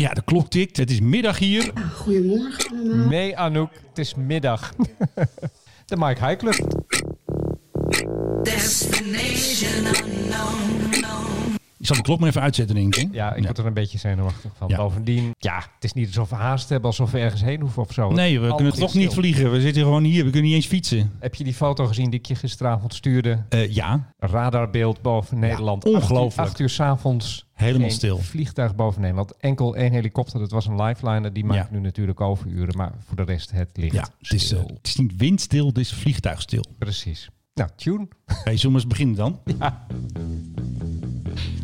Ja, de klok tikt. Het is middag hier. Goedemorgen allemaal. Nee, Anouk, het is middag. De Mike High Club. Ik zal de klok maar even uitzetten, denk ik. Ja, ik word er een beetje zenuwachtig van. Ja. Bovendien, ja, het is niet alsof we haast hebben, alsof we ergens heen hoeven of zo. Nee, we Alles kunnen toch niet vliegen. We zitten gewoon hier. We kunnen niet eens fietsen. Heb je die foto gezien die ik je gisteravond stuurde? Eh, ja, radarbeeld boven Nederland. ongelooflijk. Acht uur, s'avonds. Helemaal geen stil. vliegtuig boven Nederland. Enkel één helikopter. Dat was een lifeliner. Die maakt Ja. nu natuurlijk overuren. Maar voor de rest, het ligt ja het, is, stil. het is niet windstil, het is vliegtuigstil. Precies. Nou, tune. Hey, zullen we eens beginnen dan?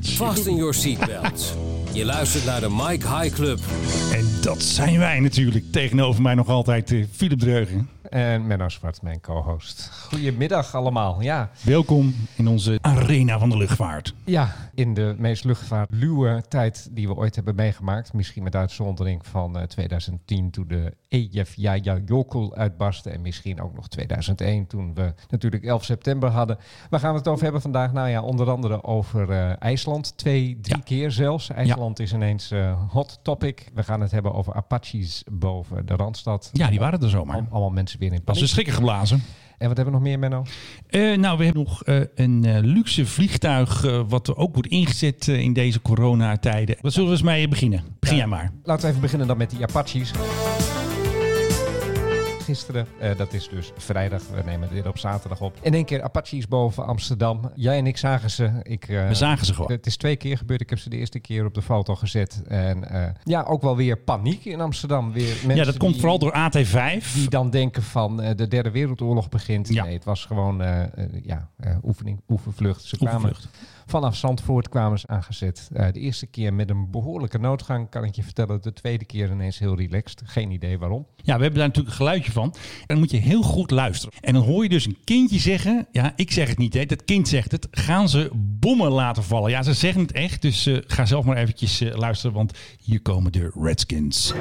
Fasten your seatbelts. Je luistert naar de Mike High Club. En dat zijn wij natuurlijk. Tegenover mij nog altijd eh, Philip Dreugen. En Menno Zwart, mijn co-host. Goedemiddag allemaal. Ja, Welkom in onze arena van de luchtvaart. ja, in de meest luchtvaartluwe tijd die we ooit hebben meegemaakt. Misschien met uitzondering van eh, 2010 toen de EF Jaja Jokul uitbarstte. En misschien ook nog 2001 toen we natuurlijk 11 september hadden. Waar gaan we het over hebben vandaag? Nou ja, onder andere over eh, IJsland. Twee, drie Ja. keer zelfs. IJsland is ineens eh, hot topic. We gaan het hebben over Apaches boven de Randstad. Ja, die waren er zomaar. Al- Allemaal mensen weer in Als paniek. ze schrikken geblazen. En wat hebben we nog meer, Menno? Eh, nou, we hebben nog eh, een eh, luxe vliegtuig. wat ook wordt ingezet in deze coronatijden. Wat zullen we eens mee beginnen? Begin jij maar. Laten we even beginnen dan met die Apaches. Gisteren, eh, dat is dus vrijdag, we nemen dit op zaterdag op. In één keer Apaches boven Amsterdam. Jij en ik zagen ze. Ik, eh, We zagen ze gewoon. Het is twee keer gebeurd. Ik heb ze de eerste keer op de foto gezet. En eh, ja, ook wel weer paniek in Amsterdam. Weer mensen Ja, dat komt die- vooral door AT5. Die dan denken van de derde wereldoorlog begint. Ja. Nee, het was gewoon ja, oefening, oefenvlucht. Ze kwamen Oefenvlucht. Vanaf Zandvoort kwamen ze aangezet. Eh, de eerste keer met een behoorlijke noodgang, kan ik je vertellen. De tweede keer ineens heel relaxed. Geen idee waarom. Ja, we hebben daar natuurlijk een geluidje van. En dan moet je heel goed luisteren. En dan hoor je dus een kindje zeggen. Ja, ik zeg het niet, hè. Dat kind zegt het. Gaan ze bommen laten vallen? Ja, ze zeggen het echt. Dus eh, ga zelf maar eventjes eh, luisteren. Want hier komen de Redskins.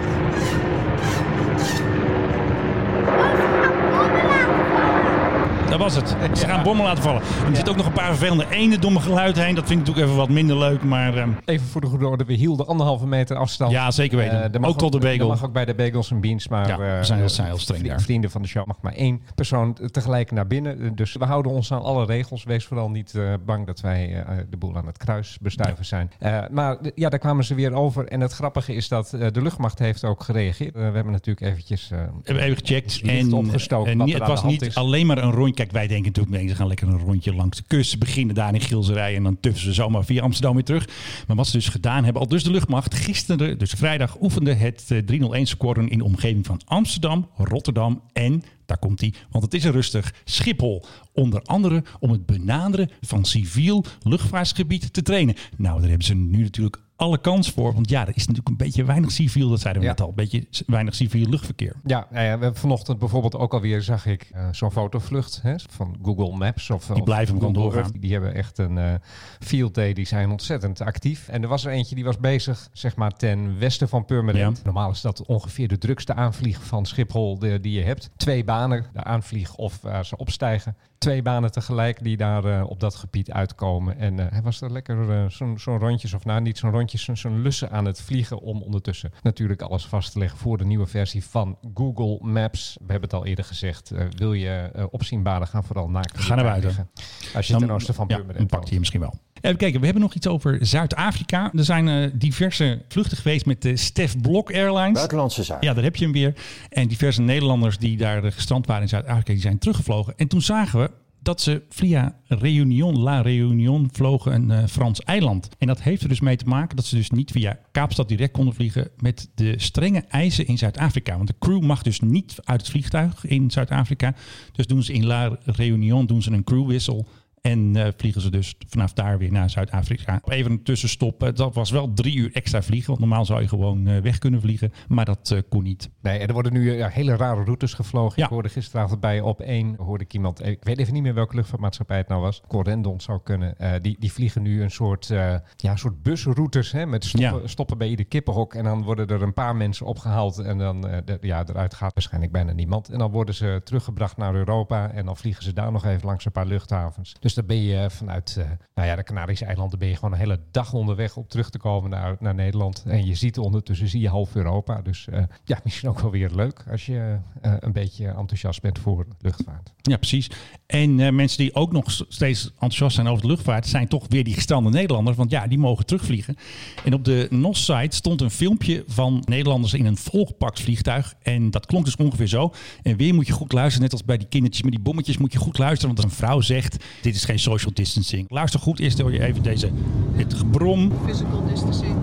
Dat was het. Ze gaan bommen laten vallen. En er zitten ook nog een paar vervelende ene domme geluiden heen. Dat vind ik natuurlijk even wat minder leuk. Maar ehm, Even voor de goede orde, we hielden anderhalve meter afstand. ja, zeker weten. Eh, ook tot de bagel. Er mag ook bij de bagels en beans, maar Ja, we eh, zijn heel- eh, zijn heel streng daar. Vrienden van de show mag maar één persoon tegelijk naar binnen. Eh, Dus we houden ons aan alle regels. Wees vooral niet bang dat wij de boel aan het kruis bestuiven zijn. Maar ja, daar kwamen ze weer over. En het grappige is dat de luchtmacht heeft ook gereageerd. We hebben natuurlijk eventjes... We hebben even gecheckt. En, opgestoken en het was niet alleen maar een rondje. Wij denken natuurlijk, ze gaan lekker een rondje langs de kust. Ze beginnen daar in Gilserij en dan tuffen ze zomaar via Amsterdam weer terug. Maar wat ze dus gedaan hebben, al dus de luchtmacht, gisteren, dus vrijdag, oefende het eh, 301 squadron in de omgeving van Amsterdam, Rotterdam en, daar komt hij, want het is er rustig, Schiphol. Onder andere om het benaderen van civiel luchtvaartgebied te trainen. Nou, daar hebben ze nu natuurlijk alle kans voor. Want ja, er is natuurlijk een beetje weinig civiel, dat zeiden we Ja. net al, een beetje weinig civiel luchtverkeer. Ja, nou ja, we hebben vanochtend bijvoorbeeld ook alweer, zag ik, eh, zo'n fotovlucht hè, van Google Maps. Of, Die blijven gewoon doorgaan. Die hebben echt een eh, field day, die zijn ontzettend actief. En er was er eentje die was bezig, zeg maar, ten westen van Purmerend. Ja. Normaal is dat ongeveer de drukste aanvlieg van Schiphol de- die je hebt. Twee banen, de aanvlieg of waar ze opstijgen. Twee banen tegelijk die daar eh, op dat gebied uitkomen. En eh, hij was er lekker eh, zo'n rondjes, of nou niet zo'n rondjes, zo'n lussen aan het vliegen om ondertussen natuurlijk alles vast te leggen voor de nieuwe versie van Google Maps. We hebben het al eerder gezegd, wil je opzienbanen gaan vooral naakt Ga naar buiten. liggen. Als je ten oosten van ja, Purmerend dan pakt hij je misschien wel. Even kijken, we hebben nog iets over Zuid-Afrika. Er zijn eh, diverse vluchten geweest met de Stef Blok Airlines. Buitenlandse zaken. Ja, daar heb je hem weer. En diverse Nederlanders die daar eh, gestrand waren in Zuid-Afrika, die zijn teruggevlogen. En toen zagen we dat ze via Réunion, La Réunion, vlogen een eh, Frans eiland. En dat heeft er dus mee te maken dat ze dus niet via Kaapstad direct konden vliegen met de strenge eisen in Zuid-Afrika. Want de crew mag dus niet uit het vliegtuig in Zuid-Afrika. Dus doen ze in La Réunion doen ze een crewwissel. En eh, vliegen ze dus vanaf daar weer naar Zuid-Afrika. Even een tussenstop. Eh, Dat was wel drie uur extra vliegen. Want normaal zou je gewoon eh, weg kunnen vliegen. Maar dat kon niet. Nee, en er worden nu ja, hele rare routes gevlogen. Ja. Ik hoorde gisteravond bij op één, hoorde ik iemand, ik weet even niet meer welke luchtvaartmaatschappij het nou was, Corendon zou kunnen. Die, die vliegen nu een soort, ja, soort busroutes hè, met stoppen, Ja. stoppen bij ieder kippenhok. En dan worden er een paar mensen opgehaald en dan, de- ja, eruit gaat waarschijnlijk bijna niemand. En dan worden ze teruggebracht naar Europa en dan vliegen ze daar nog even langs een paar luchthavens. Dus dan ben je vanuit eh, nou ja, de Canarische eilanden ben je gewoon een hele dag onderweg om terug te komen naar, naar Nederland. En je ziet ondertussen zie je half Europa. Dus eh, ja, misschien ook wel weer leuk als je eh, een beetje enthousiast bent voor luchtvaart. Ja, precies. En eh, mensen die ook nog steeds enthousiast zijn over de luchtvaart, zijn toch weer die gestrande Nederlanders. Want ja, die mogen terugvliegen. En op de NOS-site stond een filmpje van Nederlanders in een volgepakt vliegtuig. En dat klonk dus ongeveer zo. En weer moet je goed luisteren, net als bij die kindertjes met die bommetjes, moet je goed luisteren. Want als een vrouw zegt, dit is geen social distancing. Luister goed, eerst hoor je even deze, dit gebrom. Physical distancing,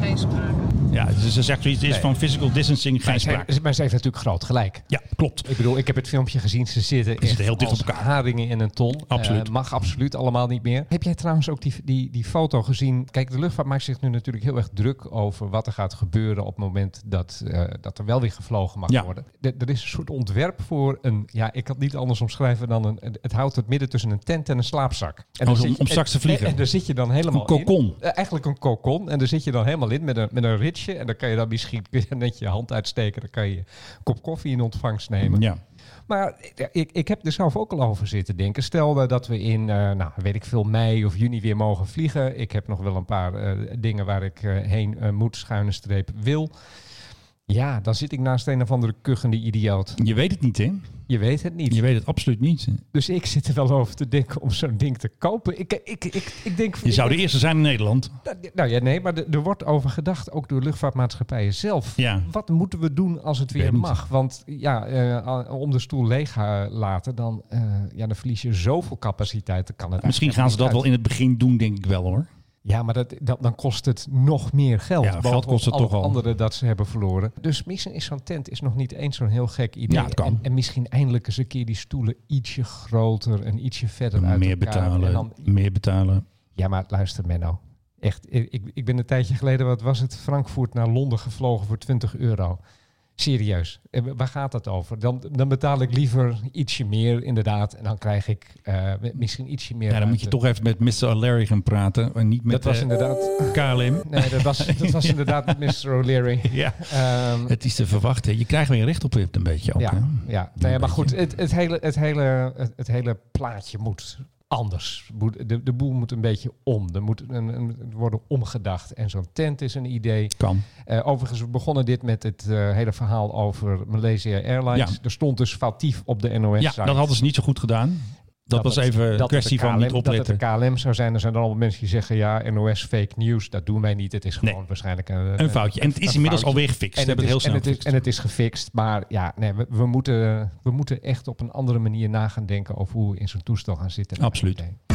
geen sprake. Ja, dus ze zegt zoiets, is Nee. van physical distancing, geen Maar sprake. maar zij heeft natuurlijk groot gelijk. Ja, klopt. Ik bedoel, ik heb het filmpje gezien. Ze zitten, heel dicht op elkaar. haringen in een ton. Absoluut. Eh, mag absoluut allemaal niet meer. Heb jij trouwens ook die, die, die foto gezien? Kijk, de luchtvaart maakt zich nu natuurlijk heel erg druk over wat er gaat gebeuren op het moment dat, eh, dat er wel weer gevlogen mag Ja. worden. De- er is een soort ontwerp voor een, ja, ik kan het niet anders omschrijven dan een, het houdt het midden tussen een tent en een slaapzak. En Oh, om- je- om straks te vliegen. En, en daar zit je dan helemaal Een in. Eh, eigenlijk een cocon. En daar zit je dan helemaal in met een, met een En dan kan je dan misschien net je hand uitsteken. Dan kan je een kop koffie in ontvangst nemen. Ja. Maar ik, ik heb er zelf ook al over zitten denken. Stel eh, dat we in, eh, nou weet ik veel, mei of juni weer mogen vliegen. Ik heb nog wel een paar eh, dingen waar ik heen moet, schuine streep wil. Ja, dan zit ik naast een of andere kuchende idioot. Je weet het niet, hè? Je weet het niet. Je weet het absoluut niet. Dus ik zit er wel over te denken om zo'n ding te kopen. Ik, ik, ik, ik denk... Je zou de eerste zijn in Nederland. Nou ja, nee, maar er wordt over gedacht, ook door luchtvaartmaatschappijen zelf. Ja. Wat moeten we doen als het weer mag? Want ja, eh, om de stoel leeg laten, dan, eh, ja, dan verlies je zoveel capaciteit. Dan kan het Misschien gaan ze dat wel in het begin doen, denk ik wel hoor. Ja, maar dat, dat, dan kost het nog meer geld. Ja, geld kost het toch al. andere dat ze hebben verloren. Dus misschien is zo'n tent is nog niet eens zo'n heel gek idee. Ja, het kan. En, en misschien eindelijk eens een keer die stoelen ietsje groter en ietsje verder uit Meer elkaar. betalen, En dan, meer betalen. ja, maar luister Menno. Echt, ik, ik ben een tijdje geleden, wat was het, Frankfurt naar Londen gevlogen voor 20 euro. Serieus, Eh, waar gaat dat over? Dan, dan betaal ik liever ietsje meer, inderdaad. En dan krijg ik eh, misschien ietsje meer Ja, dan moet je toch even met Mr. O'Leary gaan praten. En niet met Dat was eh, inderdaad... KLM. Nee, dat was, dat was inderdaad met Mr. O'Leary. Ja, Ehm, het is te verwachten. Je krijgt weer recht op het een beetje ook. ja, hè? ja. Nee, maar goed, het, het, hele, het, hele, het, het hele plaatje moet anders. De, de boel moet een beetje om. Er moet een, een, worden omgedacht. En zo'n tent is een idee. Kan. Eh, overigens, we begonnen dit met het eh, hele verhaal over Malaysia Airlines. Ja. Er stond dus foutief op de NOS. Ja, site dat hadden ze niet zo goed gedaan. Dat, was het- even een kwestie van niet opletten. Dat het de KLM zou zijn. Er zijn dan allemaal mensen die zeggen, ja, NOS fake news. Dat doen wij niet. Het is gewoon Nee. waarschijnlijk een, Een foutje. En het is inmiddels alweer gefixt. En het, hebben het is, heel en, snel het is, en het is gefixt. Maar ja, nee, we, we, moeten, we moeten echt op een andere manier na gaan denken over hoe we in zo'n toestel gaan zitten. Absoluut. We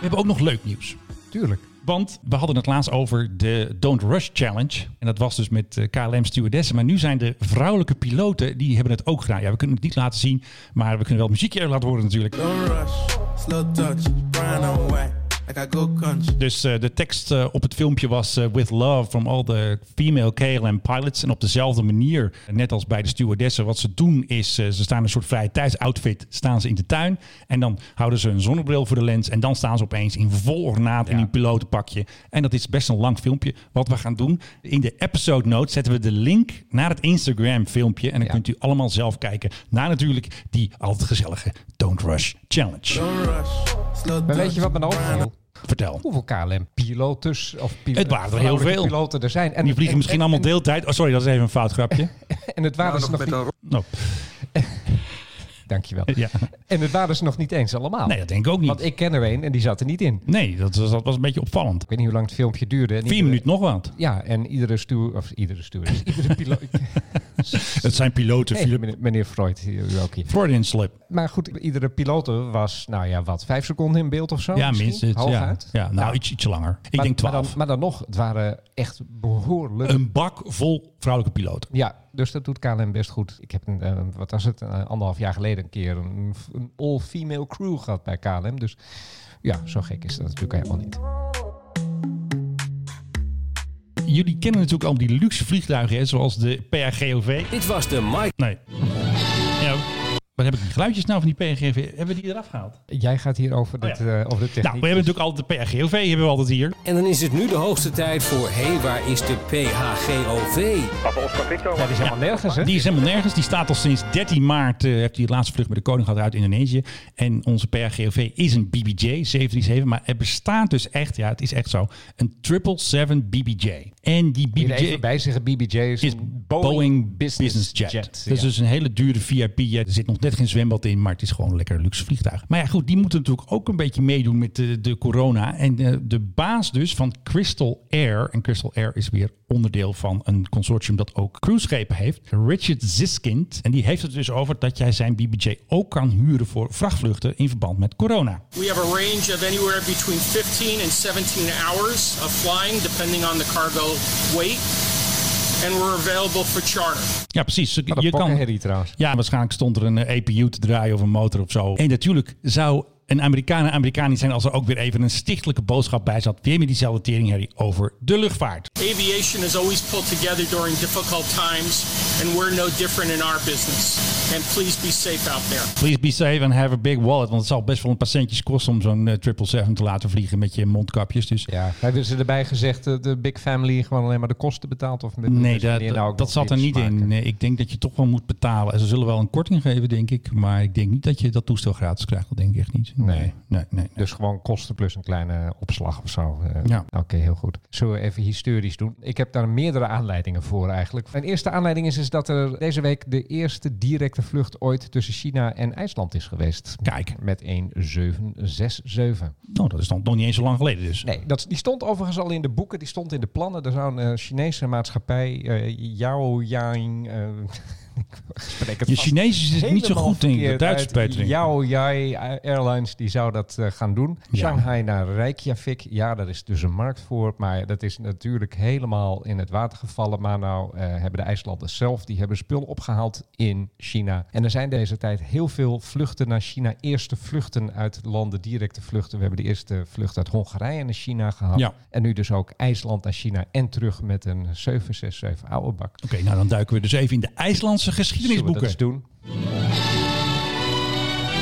hebben ook nog leuk nieuws. Tuurlijk. Want we hadden het laatst over de Don't Rush Challenge. En dat was dus met eh, KLM stewardessen. Maar nu zijn de vrouwelijke piloten, die hebben het ook gedaan. Ja, we kunnen het niet laten zien, maar we kunnen wel het muziekje laten horen natuurlijk. Don't rush, slow touch, brown and white, like I go country. Dus eh, de tekst eh, op het filmpje was eh, With love from all the female KLM pilots. En op dezelfde manier, net als bij de stewardessen, wat ze doen is, eh, ze staan in een soort vrije tijdsoutfit, staan ze in de tuin. En dan houden ze een zonnebril voor de lens. En dan staan ze opeens in vol ornaat in Ja. een pilotenpakje. En dat is best een lang filmpje. Wat we gaan doen, in de episode notes zetten we de link naar het Instagram filmpje. En dan Ja. kunt u allemaal zelf kijken naar natuurlijk die altijd gezellige Don't Rush Challenge. Don't rush, Maar weet je wat me nou Vertel. Hoeveel KLM-pilotes of pil- Het waren er heel veel. piloten er zijn. En Die vliegen en- misschien en- allemaal deeltijd. Oh, sorry, dat is even een fout grapje. En het waren ze nog niet... Oh, Dankjewel. ja. En het waren ze nog niet eens allemaal. Nee, dat denk ik ook niet. Want ik ken er een en die zat er niet in. Nee, dat was, dat was een beetje opvallend. Ik weet niet hoe lang het filmpje duurde. En Vier iedere- minuten nog wat. Ja, en iedere stuur... Of iedere stuur... iedere piloot... Het zijn piloten. Nee, meneer, meneer Freud, hier u ook hier. Freudian slip. Maar goed, iedere piloot was, nou ja, wat, vijf seconden in beeld of zo? ja, misschien? minstens. Ja. Ja, nou, iets, ietsje langer. Ik maar, denk maar dan, twaalf. maar dan nog, het waren echt behoorlijk... Een bak vol vrouwelijke piloten. ja, dus dat doet KLM best goed. Ik heb, een, eh, wat was het, anderhalf jaar geleden een keer een, een all-female crew gehad bij KLM. Dus ja, zo gek is dat natuurlijk helemaal niet. Jullie kennen natuurlijk al die luxe vliegtuigen, hè, zoals de PRGOV. Dit was de Mike. Nee. Wat heb ik die geluidjes nou van die PRGOV? Hebben we die eraf gehaald? Jij gaat hier over, dit, ja. eh, over de techniek. Nou, we hebben natuurlijk altijd de PRGOV hebben we altijd hier. En dan is het nu de hoogste tijd voor... Hé, hey, waar is de PHGOV? Ja, die is helemaal nergens, hè? Die is helemaal nergens. Die staat al sinds 13 maart, eh, heeft hij de laatste vlucht met de koning gehad uit Indonesië. En onze PRGOV is een BBJ 737, maar het bestaat dus echt, ja, het is echt zo, een 777 BBJ. En die er BBJ even bij zeggen, BBJ is, Boeing, Business, Jet. ja. Dat is dus een hele dure VIP-jet. Er zit nog net geen zwembad in, maar het is gewoon een lekker luxe vliegtuig. Maar ja, goed, die moeten natuurlijk ook een beetje meedoen met de, de corona. En de, de baas dus van Crystal Air, en Crystal Air is weer onderdeel van een consortium dat ook cruiseschepen heeft, Richard Ziskind. En die heeft het dus over dat jij zijn BBJ ook kan huren voor vrachtvluchten in verband met corona. We have a range of anywhere between 15 and 17 hours of flying, depending on the cargo weight. And we're available for charter. Ja, precies. Een je kan, trouwens. Ja, waarschijnlijk stond er een eh, APU te draaien of een motor of zo. En natuurlijk zou een Amerikaan een Amerikaan niet zijn als er ook weer even een stichtelijke boodschap bij zat. Weer met diezelfde teringherrie over de luchtvaart. Aviation is always pulled together during difficult times, and we're no different in our business. And please be safe out there. Please be safe and have a big wallet. Want het zal best wel een paar centjes kosten om zo'n eh, 777 te laten vliegen met je mondkapjes. Dus Ja, hebben ze erbij gezegd dat de Big Family gewoon alleen maar de kosten betaalt? Of met nee, dat, nou dat zat er niet maken? in. Nee, ik denk dat je toch wel moet betalen. En ze zullen wel een korting geven, denk ik. Maar ik denk niet dat je dat toestel gratis krijgt. Dat denk ik echt niet. Nee. nee, nee. Dus gewoon kosten plus een kleine opslag of zo. Eh, Ja. Oké, heel goed. Zullen we even historisch doen? Ik heb daar meerdere aanleidingen voor eigenlijk. Mijn eerste aanleiding is, is dat er deze week de eerste directe vlucht ooit tussen China en IJsland is geweest. Kijk. Met een 767. Nou, dat is dan nog niet eens zo lang geleden dus. Nee, dat, die stond overigens al in de boeken, die stond in de plannen. Er zou een eh, Chinese maatschappij, eh Yao Yang... Je Chinees is niet zo goed, denk ik. verkeerd Duits uit. beter. Yao Yai Airlines die zou dat eh, gaan doen. Ja. Shanghai naar Reykjavik. Ja, daar is dus een markt voor. Maar dat is natuurlijk helemaal in het water gevallen. Maar nou eh, hebben de IJslanders zelf, die hebben spul opgehaald in China. En er zijn deze tijd heel veel vluchten naar China. Eerste vluchten uit landen, directe vluchten. We hebben de eerste vlucht uit Hongarije naar China gehad. Ja. En nu dus ook IJsland naar China en terug met een 767 oude bak. Oké, nou dan duiken we dus even in de IJslandse Zullen we dat geschiedenisboeken. eens doen?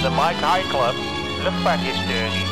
De Mike High Club, luchtvaarthistorie.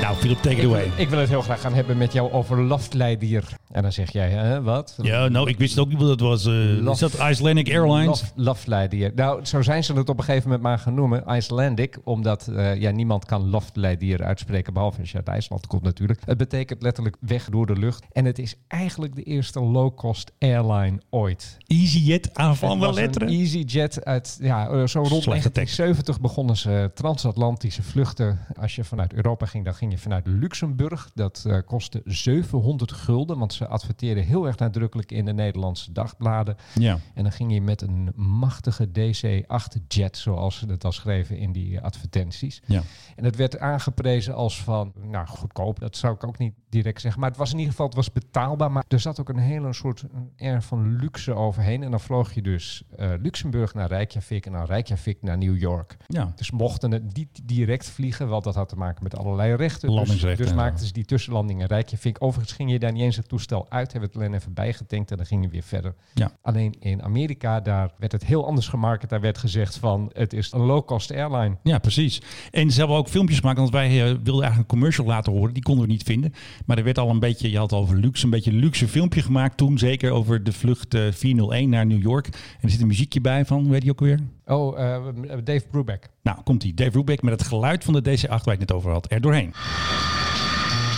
Nou, Philip, take it away. ik wil het heel graag gaan hebben met jou over Loftleidier. En dan zeg jij, hè, wat? Ja, nou, ik wist ook niet wat het was. eh, Lof- is dat Icelandic Airlines? Lof- Loftleidier. Nou, zo zijn ze het op een gegeven moment maar gaan noemen. Icelandic, omdat eh, ja, niemand kan Loftleidier uitspreken, behalve als je uit IJsland komt natuurlijk. Het betekent letterlijk weg door de lucht. En het is eigenlijk de eerste low-cost airline ooit. EasyJet aan van de letteren. EasyJet uit, ja, eh, zo rond Slechte tekst. 1970 begonnen ze transatlantische vluchten. Als je vanuit Europa ging, dan ging je vanuit Luxemburg. Dat eh, kostte 700 gulden, want ze adverteerden heel erg nadrukkelijk in de Nederlandse dagbladen. Ja. En dan ging je met een machtige DC-8 jet, zoals ze het al schreven in die advertenties. Ja. En het werd aangeprezen als van, nou goedkoop, dat zou ik ook niet direct zeggen. Maar het was in ieder geval, het was betaalbaar. Maar er zat ook een hele soort air van luxe overheen. En dan vloog je dus eh, Luxemburg naar Reykjavik en dan Reykjavik naar New York. ja. Dus mochten het niet direct vliegen, want dat had te maken met allerlei rechten. Dus, Landingsrechten dus zo. maakten ze die tussenlanding in Reykjavik. Overigens ging je daar niet eens het toestel uit, hebben het alleen even bijgetankt en dan ging je weer verder. Ja. Alleen in Amerika, daar werd het heel anders gemarket. Daar werd gezegd van, het is een low-cost airline. Ja, precies. En ze hebben ook filmpjes gemaakt, want wij eh, wilden eigenlijk een commercial laten horen. Die konden we niet vinden. Maar er werd al een beetje, je had al over luxe, een beetje een luxe filmpje gemaakt toen. Zeker over de vlucht eh, 401 naar New York. En er zit een muziekje bij van, heet die ook weer? Oh, eh, Dave Brubeck. Nou, komt die Dave Brubeck met het geluid van de DC-8 waar je het net over had, er doorheen.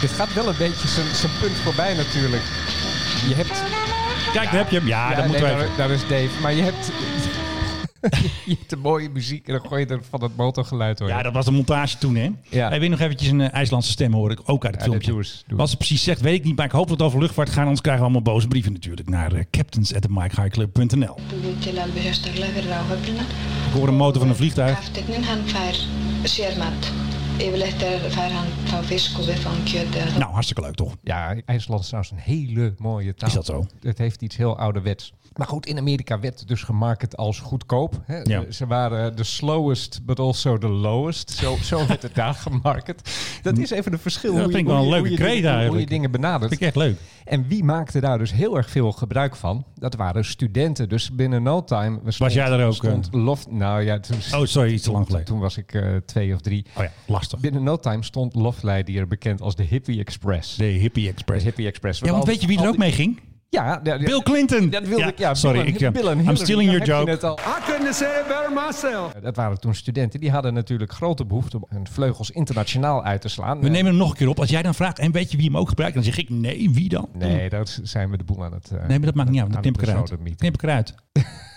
Dit gaat wel een beetje zijn punt voorbij natuurlijk. Je hebt... Kijk, daar heb je hem. Ja, dat nee, moeten wij... daar, daar is Dave. Maar je hebt... je hebt de mooie muziek en dan gooi je er van het motorgeluid hoor. Ja, dat was de montage toen, hè? Ja. Hij wil nog eventjes een eh, IJslandse stem horen, ook uit het Ja, filmpje. doe eens, doe Wat ze precies zegt, weet ik niet, maar ik hoop dat het over luchtvaart gaat, anders krijgen we allemaal boze brieven natuurlijk naar uh, captains@mikehighclub.nl. Vid rauhoittuna. Ik hoor een motor van een vliegtuig. Fær sérmat er vel lettere for han fra fisk og van. Nou, hartstikke leuk toch? Ja, IJsland is trouwens een hele mooie taal. Is dat zo? Het heeft iets heel ouderwets. Maar goed, in Amerika werd het dus gemarket als goedkoop. Hè? Ja. Ze waren de slowest, but also the lowest. Zo, zo werd het daar gemarket. Dat is even een verschil. Ja, dat hoe je- vind ik wel een leuke dingen- Hoe je dingen benadert. Vind ik echt leuk. En wie maakte daar dus heel erg veel gebruik van? Dat waren studenten. Dus binnen no time... Was jij er ook, Stond loft, nou ja, toen, Oh, sorry, iets te lang geleden. toen was ik eh, twee of drie. Oh ja, lastig. Binnen no time stond Loftley hier bekend als de Hippie Express. De Hippie De Express. Hippie Express. Ja, want weet je wie er ook mee ging? Ja, ja, ja. Bill Clinton. Dat wilde ik, ja. sorry, Bill ik, Bill en I'm stealing daar your joke. al. I couldn't say it better myself. Dat waren toen studenten. Die hadden natuurlijk grote behoefte om hun vleugels internationaal uit te slaan. We nemen hem nog een keer op. Als jij dan vraagt, en weet je wie hem ook gebruikt? Dan zeg ik, nee, wie dan? Nee, dat zijn we de boel aan het... eh, Nee, maar dat maakt niet uit. Dan ik eruit. Knip ik eruit.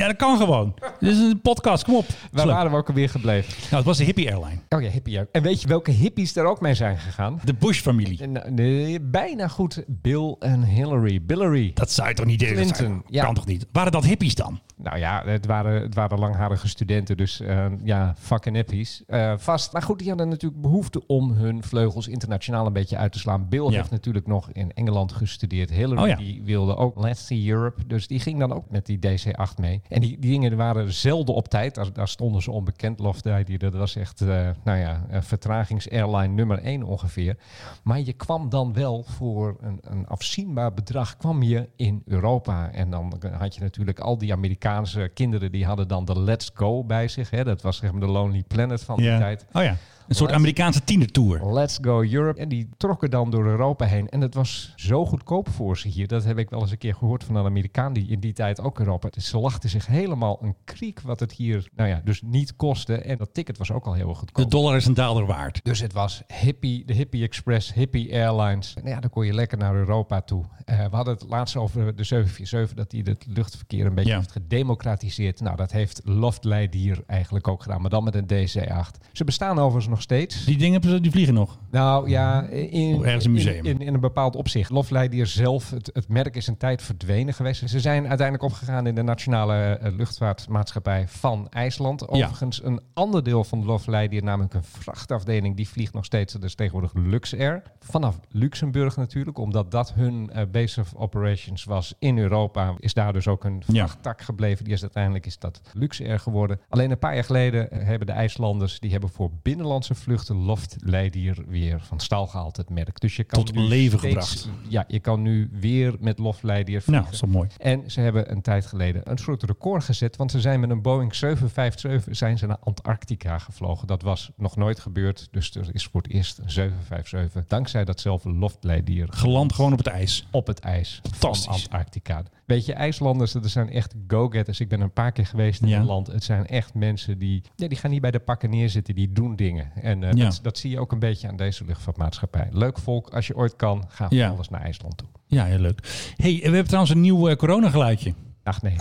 ja, dat kan gewoon. Dit is een podcast, kom op. Waar waren we ook alweer gebleven? Nou, het was de Hippie Airline. Oh ja, hippie. ja. En weet je welke hippies er ook mee zijn gegaan? De Bush-familie. Nee, bijna goed. Bill en Hillary. Billary. Dat zou je toch niet? Dat Clinton, ja. Kan toch niet? Waren dat hippies dan? Nou ja, het waren, het waren langharige studenten, dus eh, ja, fucking hippies. Eh, vast. Maar goed, die hadden natuurlijk behoefte om hun vleugels internationaal een beetje uit te slaan. Bill Ja. heeft natuurlijk nog in Engeland gestudeerd. Hillary Oh ja. die wilde ook Let's See Europe, dus die ging dan ook met die DC-8 mee. En die, die dingen waren zelden op tijd, daar, daar stonden ze onbekend. Lofty, dat was echt, eh, nou ja, vertragings-airline nummer 1 ongeveer. Maar je kwam dan wel voor een, een afzienbaar bedrag kwam je in Europa. En dan had je natuurlijk al die Amerikaanse kinderen die hadden dan de Let's Go bij zich. Hè? Dat was zeg maar de Lonely Planet van die tijd. Oh ja. Een soort Amerikaanse tienertour. Let's Go Europe. En die trokken dan door Europa heen. En het was zo goedkoop voor ze hier. Dat heb ik wel eens een keer gehoord van een Amerikaan die in die tijd ook Europa. Dus ze lachten zich helemaal een kriek wat het hier, nou ja, dus niet kostte. En dat ticket was ook al heel De goedkoop. dollar is een daalder waard. Dus het was hippie, de Hippie Express, Hippie Airlines. Nou ja, dan kon je lekker naar Europa toe. Eh, we hadden het laatst over de 747, dat die het luchtverkeer een beetje Ja. heeft gedemocratiseerd. Nou, dat heeft Loftleid hier eigenlijk ook gedaan, maar dan met een DC-8. Ze bestaan overigens nog steeds. Die dingen die vliegen nog. Nou ja, in, Of ergens een museum. In, in, in een bepaald opzicht. Lofleidier zelf, het, het merk is een tijd verdwenen geweest. Ze zijn uiteindelijk opgegaan in de nationale eh, luchtvaartmaatschappij van IJsland. Overigens een ander deel van Lofleidier, namelijk een vrachtafdeling, die vliegt nog steeds. Is tegenwoordig Luxair. Vanaf Luxemburg natuurlijk, omdat dat hun eh, base of operations was in Europa. Is daar dus ook een Ja. vrachttak gebleven. Die is uiteindelijk is dat Luxair geworden. Alleen een paar jaar geleden eh, hebben de IJslanders, die hebben voor binnenlandse vluchten Loftleidier weer van stal gehaald, het merk. Dus je kan Tot nu leven steeds- gebracht. Ja, je kan nu weer met Loftleidier vliegen. Nou, dat is toch mooi. En ze hebben een tijd geleden een soort record gezet. Want ze zijn met een Boeing 757 zijn ze naar Antarctica gevlogen. Dat was nog nooit gebeurd. Dus er is voor het eerst een 757. Dankzij datzelfde loftleidier. Geland gewoon op het ijs. Op het ijs van Fantastisch. Antarctica. Weet je, IJslanders, dat zijn echt go-getters. Ik ben een paar keer geweest in Ja. het land. Het zijn echt mensen die, ja, die gaan niet bij de pakken neerzitten. Die doen dingen. Eh, en eh, dat, zie je ook een beetje aan deze luchtvaartmaatschappij. Leuk volk, als je ooit kan, ga van alles naar IJsland toe. Ja, heel leuk. hey, we hebben trouwens een nieuw eh, coronageluidje. Ach nee.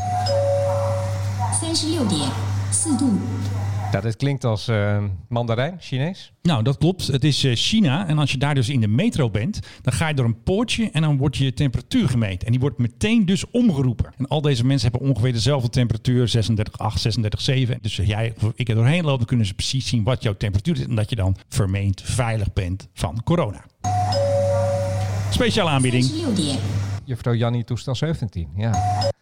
Ja, dit klinkt als eh, mandarijn, Chinees. Nou, dat klopt. Het is eh, China. En als je daar dus in de metro bent, dan ga je door een poortje en dan wordt je temperatuur gemeten. En die wordt meteen dus omgeroepen. En al deze mensen hebben ongeveer dezelfde temperatuur, 36,8, 36,7. Dus als jij of ik er doorheen loop, dan kunnen ze precies zien wat jouw temperatuur is. En dat je dan vermeend veilig bent van corona. Speciale aanbieding. 36点 Juffrouw Jannie toestel 17, ja.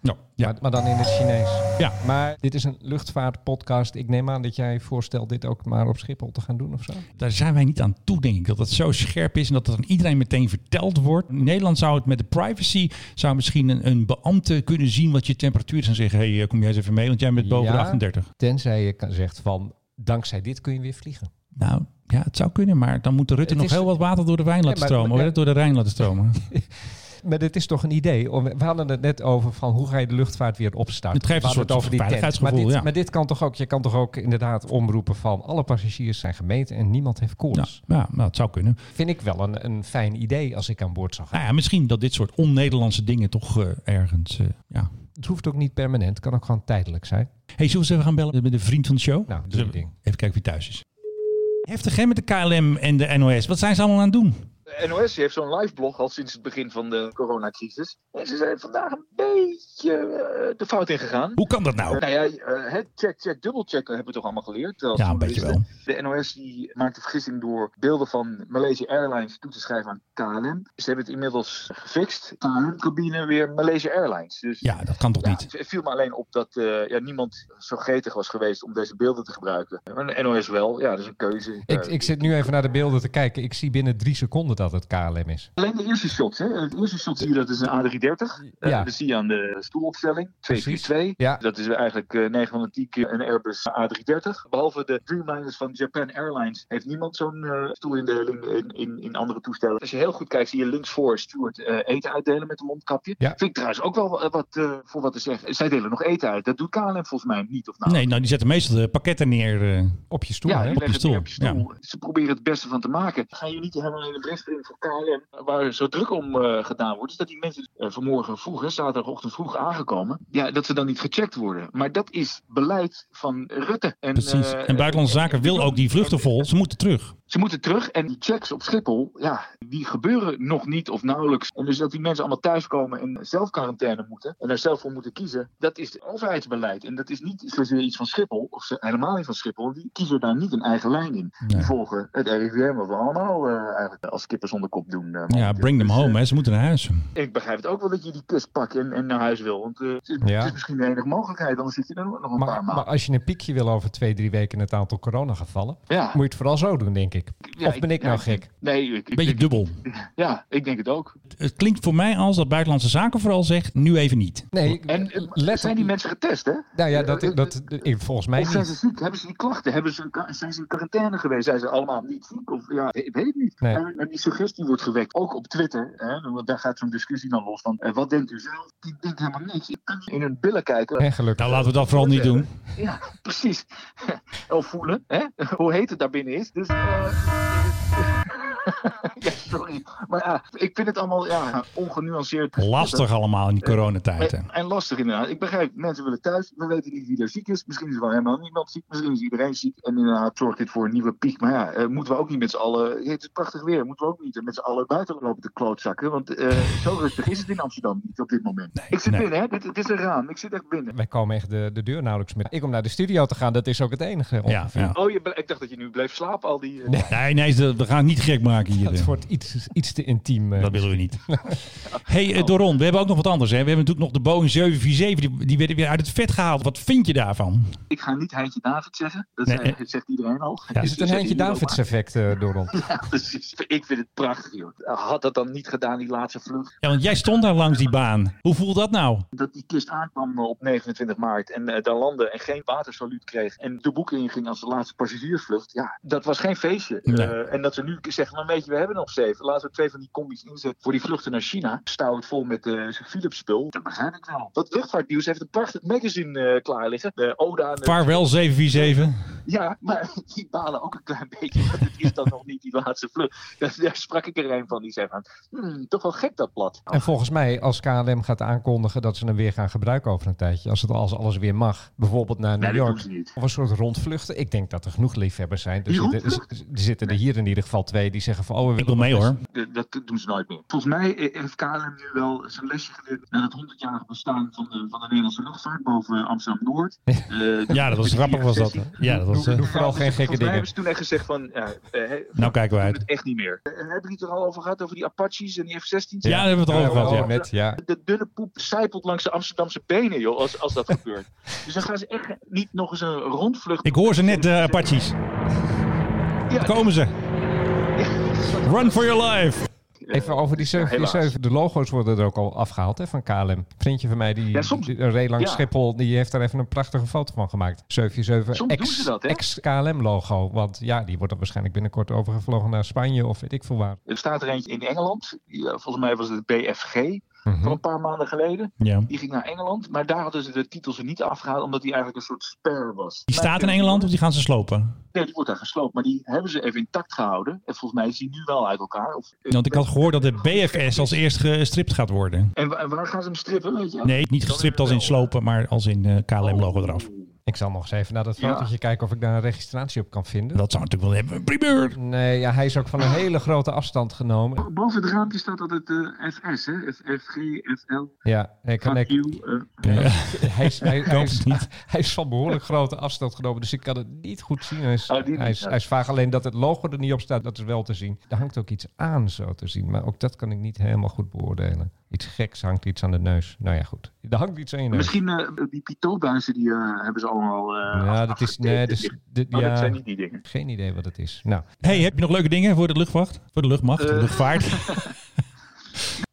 Nou, ja. Maar, maar dan in het Chinees. Ja. Maar dit is een luchtvaartpodcast. Ik neem aan dat jij voorstelt dit ook maar op Schiphol te gaan doen of zo? Daar zijn wij niet aan toe, denk ik. Dat het zo scherp is en dat het aan iedereen meteen verteld wordt. In Nederland zou het met de privacy, zou misschien een, een beambte kunnen zien wat je temperatuur is en zeggen, hey, eh, kom jij eens even mee, want jij bent boven de Ja. 38. Tenzij je kan, zegt van, dankzij dit kun je weer vliegen. Nou, ja, het zou kunnen, maar dan moet de Rutte nog is- heel wat water door de wijn laten maar- stromen. hoor, door de Rijn laten stromen. Maar dit is toch een idee? We hadden het net over van hoe ga je de luchtvaart weer opstarten. Het geeft een soort over die veiligheidsgevoel, Maar dit, ja. maar dit kan toch ook, je kan toch ook inderdaad omroepen van alle passagiers zijn gemeten en niemand heeft koorts. ja, nou, het zou kunnen. Vind ik wel een, een fijn idee als ik aan boord zou gaan. Nou ja, misschien dat dit soort on-Nederlandse dingen toch eh, ergens, eh, ja. Het hoeft ook niet permanent, het kan ook gewoon tijdelijk zijn. Hey, zullen we even gaan bellen met de vriend van de show? Nou, doe ding. Even kijken wie thuis is. Heftig hè met de KLM en de NOS. Wat zijn ze allemaal aan het doen? NOS heeft zo'n live blog al sinds het begin van de coronacrisis. En ze zijn vandaag een beetje eh, de fout ingegaan. Hoe kan dat nou? Nou ja, eh, het check, check, dubbelchecken hebben we toch allemaal geleerd. als Ja, een beetje journalisten. De NOS die maakt de vergissing door beelden van Malaysia Airlines toe te schrijven aan KLM. Ze hebben het inmiddels gefixt. KLM-cabine weer Malaysia Airlines. Dus Ja, dat kan toch ja, niet? het viel me alleen op dat eh, ja, niemand zo gretig was geweest om deze beelden te gebruiken. Maar de NOS wel, ja, dat is een keuze. Ik, ik zit nu even naar de beelden te kijken. Ik zie binnen drie seconden dat het KLM is. Alleen de eerste shots, hè? Het eerste shot zie je dat is een A330. Eh, Ja. dat zie je aan de stoelopstelling. 242. Ja. Dat is eigenlijk eh 9 van de 10 keer een Airbus A330. Behalve de Dreamliners van Japan Airlines heeft niemand zo'n eh, stoelindeling in, in, in andere toestellen. Als je heel goed kijkt, zie je links voor Stuart eh, eten uitdelen met een mondkapje. Ja. Vind ik trouwens ook wel eh, wat eh, voor wat te zeggen. Zij delen nog eten uit. Dat doet KLM volgens mij niet. Of nou, Nee, nou die zetten meestal de pakketten neer. eh. Op je stoel, ja, hè? op je stoel. op je stoel. Ze proberen het beste van te maken. Ga je niet helemaal in de bres KLM, waar zo druk om eh, gedaan wordt, is dat die mensen eh, vanmorgen vroeg, hè, zaterdagochtend vroeg aangekomen, ja, dat ze dan niet gecheckt worden. Maar dat is beleid van Rutte. En, Precies. eh, En Buitenlandse Zaken wil ook die vluchten vol. Ze moeten terug. Ze moeten terug en die checks op Schiphol, ja, die gebeuren nog niet of nauwelijks. En dus dat die mensen allemaal thuiskomen en zelf quarantaine moeten en daar zelf voor moeten kiezen, dat is overheidsbeleid. En dat is niet zozeer iets van Schiphol, of ze- helemaal niet van Schiphol. Die kiezen daar niet een eigen lijn in. Die volgen het RIVM, wat we allemaal eh, eigenlijk als kippen zonder kop doen. eh, Ja, bring them Dus, home. eh, Hè. Ze moeten naar huis. ik begrijp het ook wel dat je die kust pakt en, en naar huis wil. Want eh, het, is, Ja. het is misschien de enige mogelijkheid, anders zit je er nog een paar maanden. maar als je een piekje wil over twee, drie weken in het aantal coronagevallen, ja. moet je het vooral zo doen, denk ik. Ja, of ben ik ja, nou gek? Nee, ik, ik Beetje denk- dubbel. ja, ik denk het ook. Het klinkt voor mij als dat Buitenlandse Zaken vooral zegt, nu even niet. Nee, En let zijn die mensen getest, hè? Nou ja, dat, dat, volgens mij Of zijn ze niet. ziek? Hebben ze die klachten? Hebben ze, zijn ze in quarantaine geweest? Zijn ze allemaal niet ziek? Of, ja, ik weet het niet. Nee. En, en die suggestie wordt gewekt, ook op Twitter. Hè, want daar gaat zo'n discussie dan los van. eh, wat denkt u zelf? Ik denk helemaal niks. Ik kan niet in hun billen kijken. En gelukkig. Nou, laten we dat vooral niet doen. Ja, precies. of voelen, hè? hoe heet het daar binnen is. Dus, eh, ja, sorry. Maar ja, ik vind het allemaal ja, ongenuanceerd. Lastig allemaal in die coronatijden. En, en lastig inderdaad. Ik begrijp, mensen willen thuis. We weten niet wie er ziek is. Misschien is er wel helemaal niemand ziek. Misschien is iedereen ziek. En inderdaad zorgt dit voor een nieuwe piek. Maar ja, eh, moeten we ook niet met z'n allen... Het is prachtig weer. Moeten we ook niet met z'n allen buiten lopen te klootzakken. Want eh, zo rustig is het in Amsterdam niet op dit moment. ik zit nee. binnen, hè. Dit, dit is een raam. Ik zit echt binnen. Wij komen echt de, de deur nauwelijks meer. Ik om naar de studio te gaan, dat is ook het enige. Ja. Oh, je, ik dacht dat je nu bleef slapen al die... eh, Nee, nee, ze- we gaan het niet gek maken hier. Het eh. wordt iets, iets te intiem. eh. Dat willen we niet. hey, eh, Doron, we hebben ook nog wat anders. Hè. We hebben natuurlijk nog de Boeing 747. Die, die werden weer uit het vet gehaald. Wat vind je daarvan? Ik ga niet Heintje David zeggen. Dat Nee, zegt iedereen al. Ja. Is het een Heintje Davids effect, Doron? Ja, precies. Ik vind het prachtig, joh. Had dat dan niet gedaan, die laatste vlucht? Ja, want jij stond daar langs die baan. Hoe voelt dat nou? Dat die kist aankwam op 29 maart en daar landde en geen watersaluut kreeg. En de boeken inging als de laatste passagiersvlucht. Ja, dat was geen feestje. Nee. Eh, en dat ze nu zeggen, weet je, we hebben nog zeven. Laten we twee van die combis inzetten voor die vluchten naar China. Stouw het vol met eh Philips spul. Dat begrijp ik wel. Dat luchtvaartnieuws heeft een prachtig magazine eh, klaar liggen. De Oda. en Vaarwel 747. Ja, maar die balen ook een klein beetje. Want het is dan nog niet die laatste vlucht. Daar, daar sprak ik er een van die zei van, hmm, toch wel gek dat blad. En volgens mij, als KLM gaat aankondigen dat ze hem weer gaan gebruiken over een tijdje, als het als alles weer mag, bijvoorbeeld naar New Nee, York, of een soort rondvluchten. Ik denk dat er genoeg liefhebbers zijn. Er Die zitten, rondvluchten? er zitten er hier in ieder geval twee die zeggen van, oh, we Ik wil willen mee hoor. Dat doen ze nooit meer. Volgens mij eh, heeft KLM nu wel zijn lesje geleerd naar het 100-jarige bestaan van de, van de Nederlandse luchtvaart boven Amsterdam-Noord. Eh, Ja, dat was grappig was dat. Ja, dat was... Doe, eh, doe vooral geen gekke Volgens mij dingen. hebben ze toen echt gezegd van... Ja, eh, hè, nou kijken we uit. het echt niet meer. Hebben jullie het er al over gehad, over die Apaches en die F-16's? Ja, daar hebben we het al over gehad. Ja. Net, ja. De dunne poep zijpelt langs de Amsterdamse benen, joh, als, als dat gebeurt. Dus dan gaan ze echt niet nog eens een rondvlucht... Ik hoor ze net, de Apaches. Ja, Daar komen ze. Run for your life. Even over die helaas. 747. de logo's worden er ook al afgehaald hè, van KLM. Vriendje van mij, die, Ja, soms- die reed langs ja. Schiphol, die heeft daar even een prachtige foto van gemaakt. 747 Soms doen ex, ze dat, hè? ex-KLM logo. Want ja, die wordt dan waarschijnlijk binnenkort overgevlogen naar Spanje of weet ik veel waar. Er staat er eentje in Engeland. Volgens mij was het BFG. Mhm. Van een paar maanden geleden. Ja. Die ging naar Engeland. Maar daar hadden ze de titels er niet afgehaald. Omdat die eigenlijk een soort spare was. Die staat in Engeland of die gaan ze slopen? Nee, die wordt daar gesloopt. Maar die hebben ze even intact gehouden. En volgens mij is die nu wel uit elkaar. Of, Want ik had gehoord dat de BFS als eerst gestript gaat worden. En, wa- en waar gaan ze hem strippen, weet je? Nee, niet gestript als in slopen, maar als in eh, KLM-logo eraf. Ik zal nog eens even naar dat Ja. fotootje kijken of ik daar een registratie op kan vinden. Dat zou natuurlijk wel hebben. Primeur! Nee, ja, hij is ook van een hele grote afstand genomen. Boven het raampje staat altijd eh, FS, hè? F- FG, FL, Ja, ik kan ik, hij, is, hij, hij, hoop is, het niet. hij is van behoorlijk grote afstand genomen, dus ik kan het niet goed zien. Hij is, Oh, niet, hij is, ja. hij is vaag alleen dat het logo er niet op staat, dat is wel te zien. Er hangt ook iets aan zo te zien, maar ook dat kan ik niet helemaal goed beoordelen. Iets geks hangt iets aan de neus. Nou ja, goed. Er hangt iets aan je neus. Misschien eh, die pitootbuizen, die eh, hebben ze allemaal eh ja, dat is... Nee, dus, dit, Maar ja, dat zijn niet die dingen. geen idee wat het is. Nou, Hey, heb je nog leuke dingen voor de luchtwacht? Voor de luchtmacht, de Eh. luchtvaart?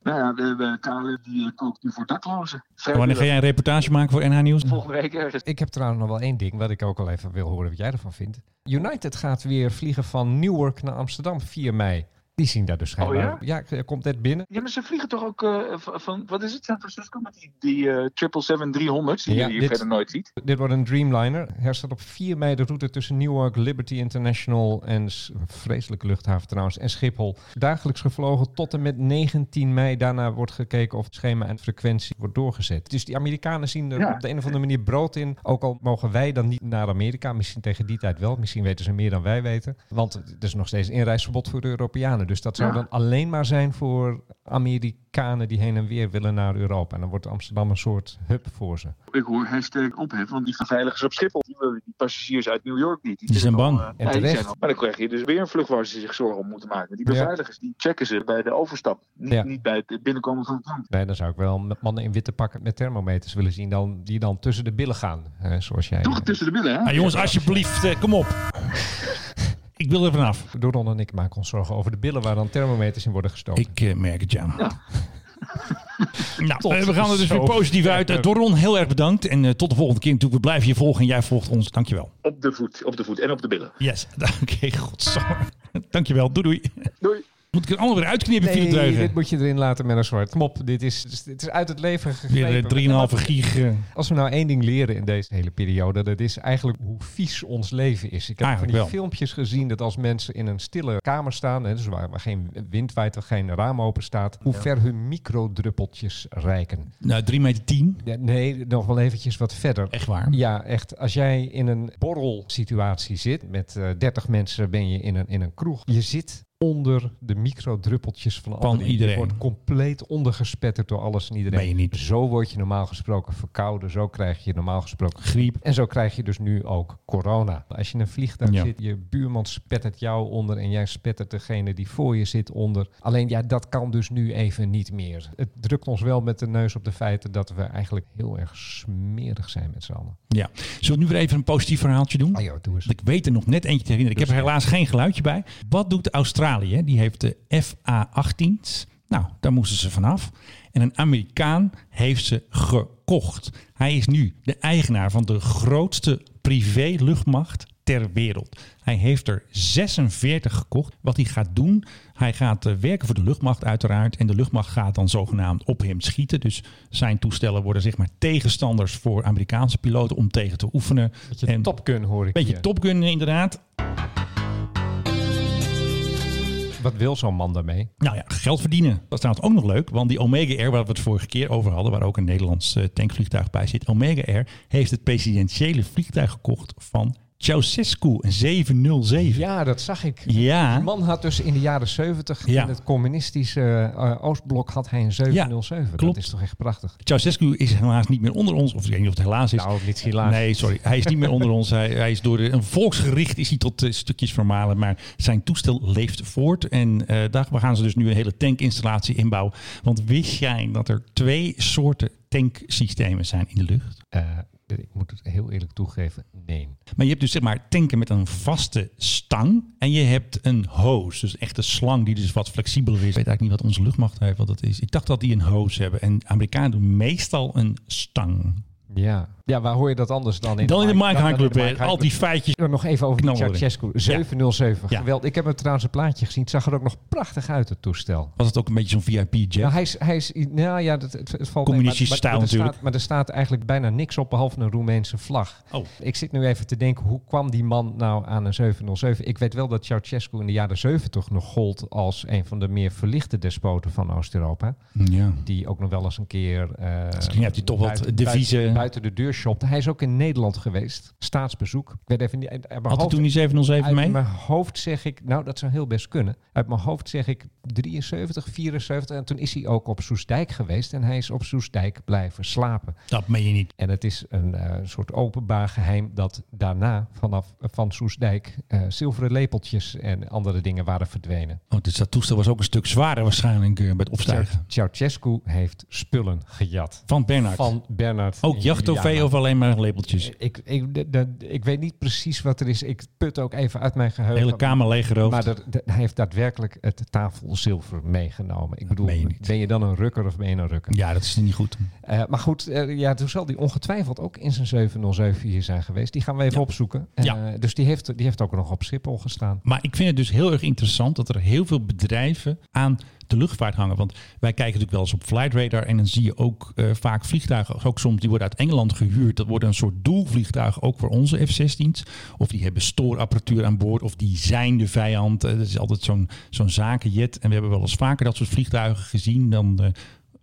Nou ja, we hebben KLM die eh, kookt nu voor daklozen. Wanneer ga jij een reportage maken voor NH Nieuws? Volgende week ergens. Ik heb trouwens nog wel één ding wat ik ook al even wil horen wat jij ervan vindt. United gaat weer vliegen van Newark naar Amsterdam 4 mei. Die zien daar dus schijnbaar. Oh ja? er komt net binnen. Ja, maar ze vliegen toch ook eh, van, wat is het, San Francisco met die, die eh 777-300's die Ja, je hier dit- verder nooit ziet. Dit wordt een Dreamliner. Er staat op 4 mei de route tussen Newark, Liberty International en vreselijke luchthaven trouwens en Schiphol. Dagelijks gevlogen tot en met 19 mei. Daarna wordt gekeken of het schema en frequentie wordt doorgezet. Dus die Amerikanen zien er Ja. op de een of andere manier brood in. Ook al mogen wij dan niet naar Amerika. Misschien tegen die tijd wel. Misschien weten ze meer dan wij weten. Want er is nog steeds inreisverbod voor de Europeanen. Dus dat zou Ja. dan alleen maar zijn voor Amerikanen die heen en weer willen naar Europa. En dan wordt Amsterdam een soort hub voor ze. Ik hoor hashtag ophef, want die veiligers op Schiphol, die willen die passagiers uit New York niet. Die zijn bang. al, eh, En terecht. zijn al- maar dan krijg je dus weer een vlucht waar ze zich zorgen om moeten maken. Die Ja. beveiligers, die checken ze bij de overstap. Niet, Ja. niet bij het binnenkomen van het land. Nee, dan zou ik wel met mannen in witte pakken met thermometers willen zien dan, die dan tussen de billen gaan. zoals jij. Toch tussen de billen, hè? Ah, jongens, alsjeblieft, eh, kom op. Ik wil er vanaf. Doron en ik maken ons zorgen over de billen waar dan thermometers in worden gestoken. Ik eh, merk het, ja. Nou, Tot eh, we gaan er dus weer positief uit. Eh, Doron, heel erg bedankt. En eh, tot de volgende keer natuurlijk. We blijven je volgen en jij volgt ons. Dankjewel. Op de voet, op de voet en op de billen. Yes, oké, godsamme. Dankjewel, doei doei. Doei. Moet ik er allemaal weer uitknippen, nee, Dreugen? dit moet je erin laten met een zwart. Kom op, dit is, dit is uit het leven gegrepen. Weer eh, 3,5 gig. eh, Als we nou één ding leren in deze hele periode, dat is eigenlijk hoe vies ons leven is. Ik heb van Eigenlijk die wel. filmpjes gezien dat als mensen in een stille kamer staan, hè, dus waar, waar geen wind waait, geen raam open staat, hoe ver hun microdruppeltjes reiken. nou, 3 meter 10. Ja, nee, nog wel eventjes wat verder. Echt waar. Ja, echt. Als jij in een borrelsituatie zit, met eh 30 mensen ben je in een, in een kroeg. Je zit onder de microdruppeltjes van, Van anderen. iedereen. Je wordt compleet ondergespetterd door alles en iedereen. Ben je niet. Zo word je normaal gesproken verkouden. Zo krijg je normaal gesproken Griep. En zo krijg je dus nu ook corona. Als je in een vliegtuig Ja. zit, je buurman spettert jou onder en jij spettert degene die voor je zit onder. Alleen ja, dat kan dus nu even niet meer. Het drukt ons wel met de neus op de feiten dat we eigenlijk heel erg smerig zijn met z'n allen. Ja. Zullen we nu weer even een positief verhaaltje doen? Ah joh, doe eens. Ik weet er nog net eentje te herinneren. Ik heb er helaas geen geluidje bij. Wat doet Australië? Die heeft de FA-18's. Nou, daar moesten ze vanaf. En een Amerikaan heeft ze gekocht. Hij is nu de eigenaar van de grootste privé-luchtmacht ter wereld. Hij heeft er 46 gekocht. Wat hij gaat doen, hij gaat eh, werken voor de luchtmacht uiteraard. En de luchtmacht gaat dan zogenaamd op hem schieten. Dus zijn toestellen worden zeg maar tegenstanders voor Amerikaanse piloten om tegen te oefenen. Beetje En- Top Gun hoor ik Beetje hier. Top Gun inderdaad. Wat wil zo'n man daarmee? Nou ja, geld verdienen. Dat is trouwens ook nog leuk, want die Omega Air, waar we het vorige keer over hadden, waar ook een Nederlands eh, tankvliegtuig bij zit, Omega Air heeft het presidentiële vliegtuig gekocht van Ceausescu, een 707. Ja, dat zag ik. Ja. Die man had dus in de jaren 70 Ja. in het communistische eh, Oostblok had hij een 707. klopt. Dat is toch echt prachtig. Ceausescu is helaas niet meer onder ons, of ik weet niet of het helaas is. Nou, niet helaas. Nee, sorry. Hij is niet meer onder ons. Hij, hij is door de- een volksgericht is hij tot eh, stukjes vermalen. Maar zijn toestel leeft voort. En eh, daar gaan ze dus nu een hele tankinstallatie inbouwen. Want wist jij dat er twee soorten tanksystemen zijn in de lucht? Ik moet het heel eerlijk toegeven, nee. Maar je hebt dus zeg maar tanken met een vaste stang. En je hebt een hose. Dus echt een slang die dus wat flexibeler is. Ik weet eigenlijk niet wat onze luchtmacht heeft. Wat dat is. Ik dacht dat die een hose hebben. En Amerikanen doen meestal een stang. Ja. Ja, waar hoor je dat anders dan in Dan in de Mike- High in de Club. Mike. High Al die Club. feitjes. Nog even over. Ceausescu. 707. Ja. Geweld. Ik heb er trouwens een plaatje gezien. Het zag er ook nog prachtig uit, het toestel. Was het ook een beetje zo'n VIP-jet? Nou, hij is, hij is, nou ja, het, het, het valt Communistische mee, stijl natuurlijk. Staat, maar er staat eigenlijk bijna niks op behalve een Roemeense vlag. Oh. Ik zit nu even te denken, hoe kwam die man nou aan een 707? Ik weet wel dat Ceausescu in de jaren 70 nog gold als een van de meer verlichte despoten van Oost-Europa. Ja. Die ook nog wel eens een keer... Misschien heeft hij toch wat deviezen. Buiten, buiten de deur geshopt. Hij is ook in Nederland geweest. Staatsbezoek. Ik weet even niet. uit mijn Had hij hoofd- toen die 707 uit mee? mijn hoofd zeg ik, nou dat zou heel best kunnen. Uit mijn hoofd zeg ik 73, 74. En toen is hij ook op Soesdijk geweest. En hij is op Soesdijk blijven slapen. Dat meen je niet. En het is een eh, soort openbaar geheim dat daarna vanaf van Soesdijk eh, zilveren lepeltjes en andere dingen waren verdwenen. Oh, dus dat toestel was ook een stuk zwaarder waarschijnlijk eh, bij het opstijgen. Ceausescu heeft spullen gejat. Van Bernard. Van Bernard. Ook jachttrofee. Of alleen maar labeltjes? Ik, ik, de- de- ik weet niet precies wat er is. Ik put ook even uit mijn De geheugen. hele kamer leeggeroofd. Maar er- de- hij heeft daadwerkelijk het tafelzilver meegenomen. Ik bedoel, je ben je dan een rukker of ben je een rukker? Ja, dat is niet goed. Eh, maar goed, eh, ja, toen zal die ongetwijfeld ook in zijn 707 hier zijn geweest. Die gaan we even Ja. opzoeken. Eh, Ja. Dus die heeft, die heeft ook nog op Schiphol gestaan. Maar ik vind het dus heel erg interessant dat er heel veel bedrijven aan luchtvaart hangen. Want wij kijken natuurlijk wel eens op Flight Radar en dan zie je ook eh, vaak vliegtuigen, ook soms die worden uit Engeland gehuurd. Dat worden een soort doelvliegtuigen ook voor onze F-16's. Of die hebben stoorapparatuur aan boord of die zijn de vijand. Eh, dat is altijd zo'n zo'n zakenjet. En we hebben wel eens vaker dat soort vliegtuigen gezien dan...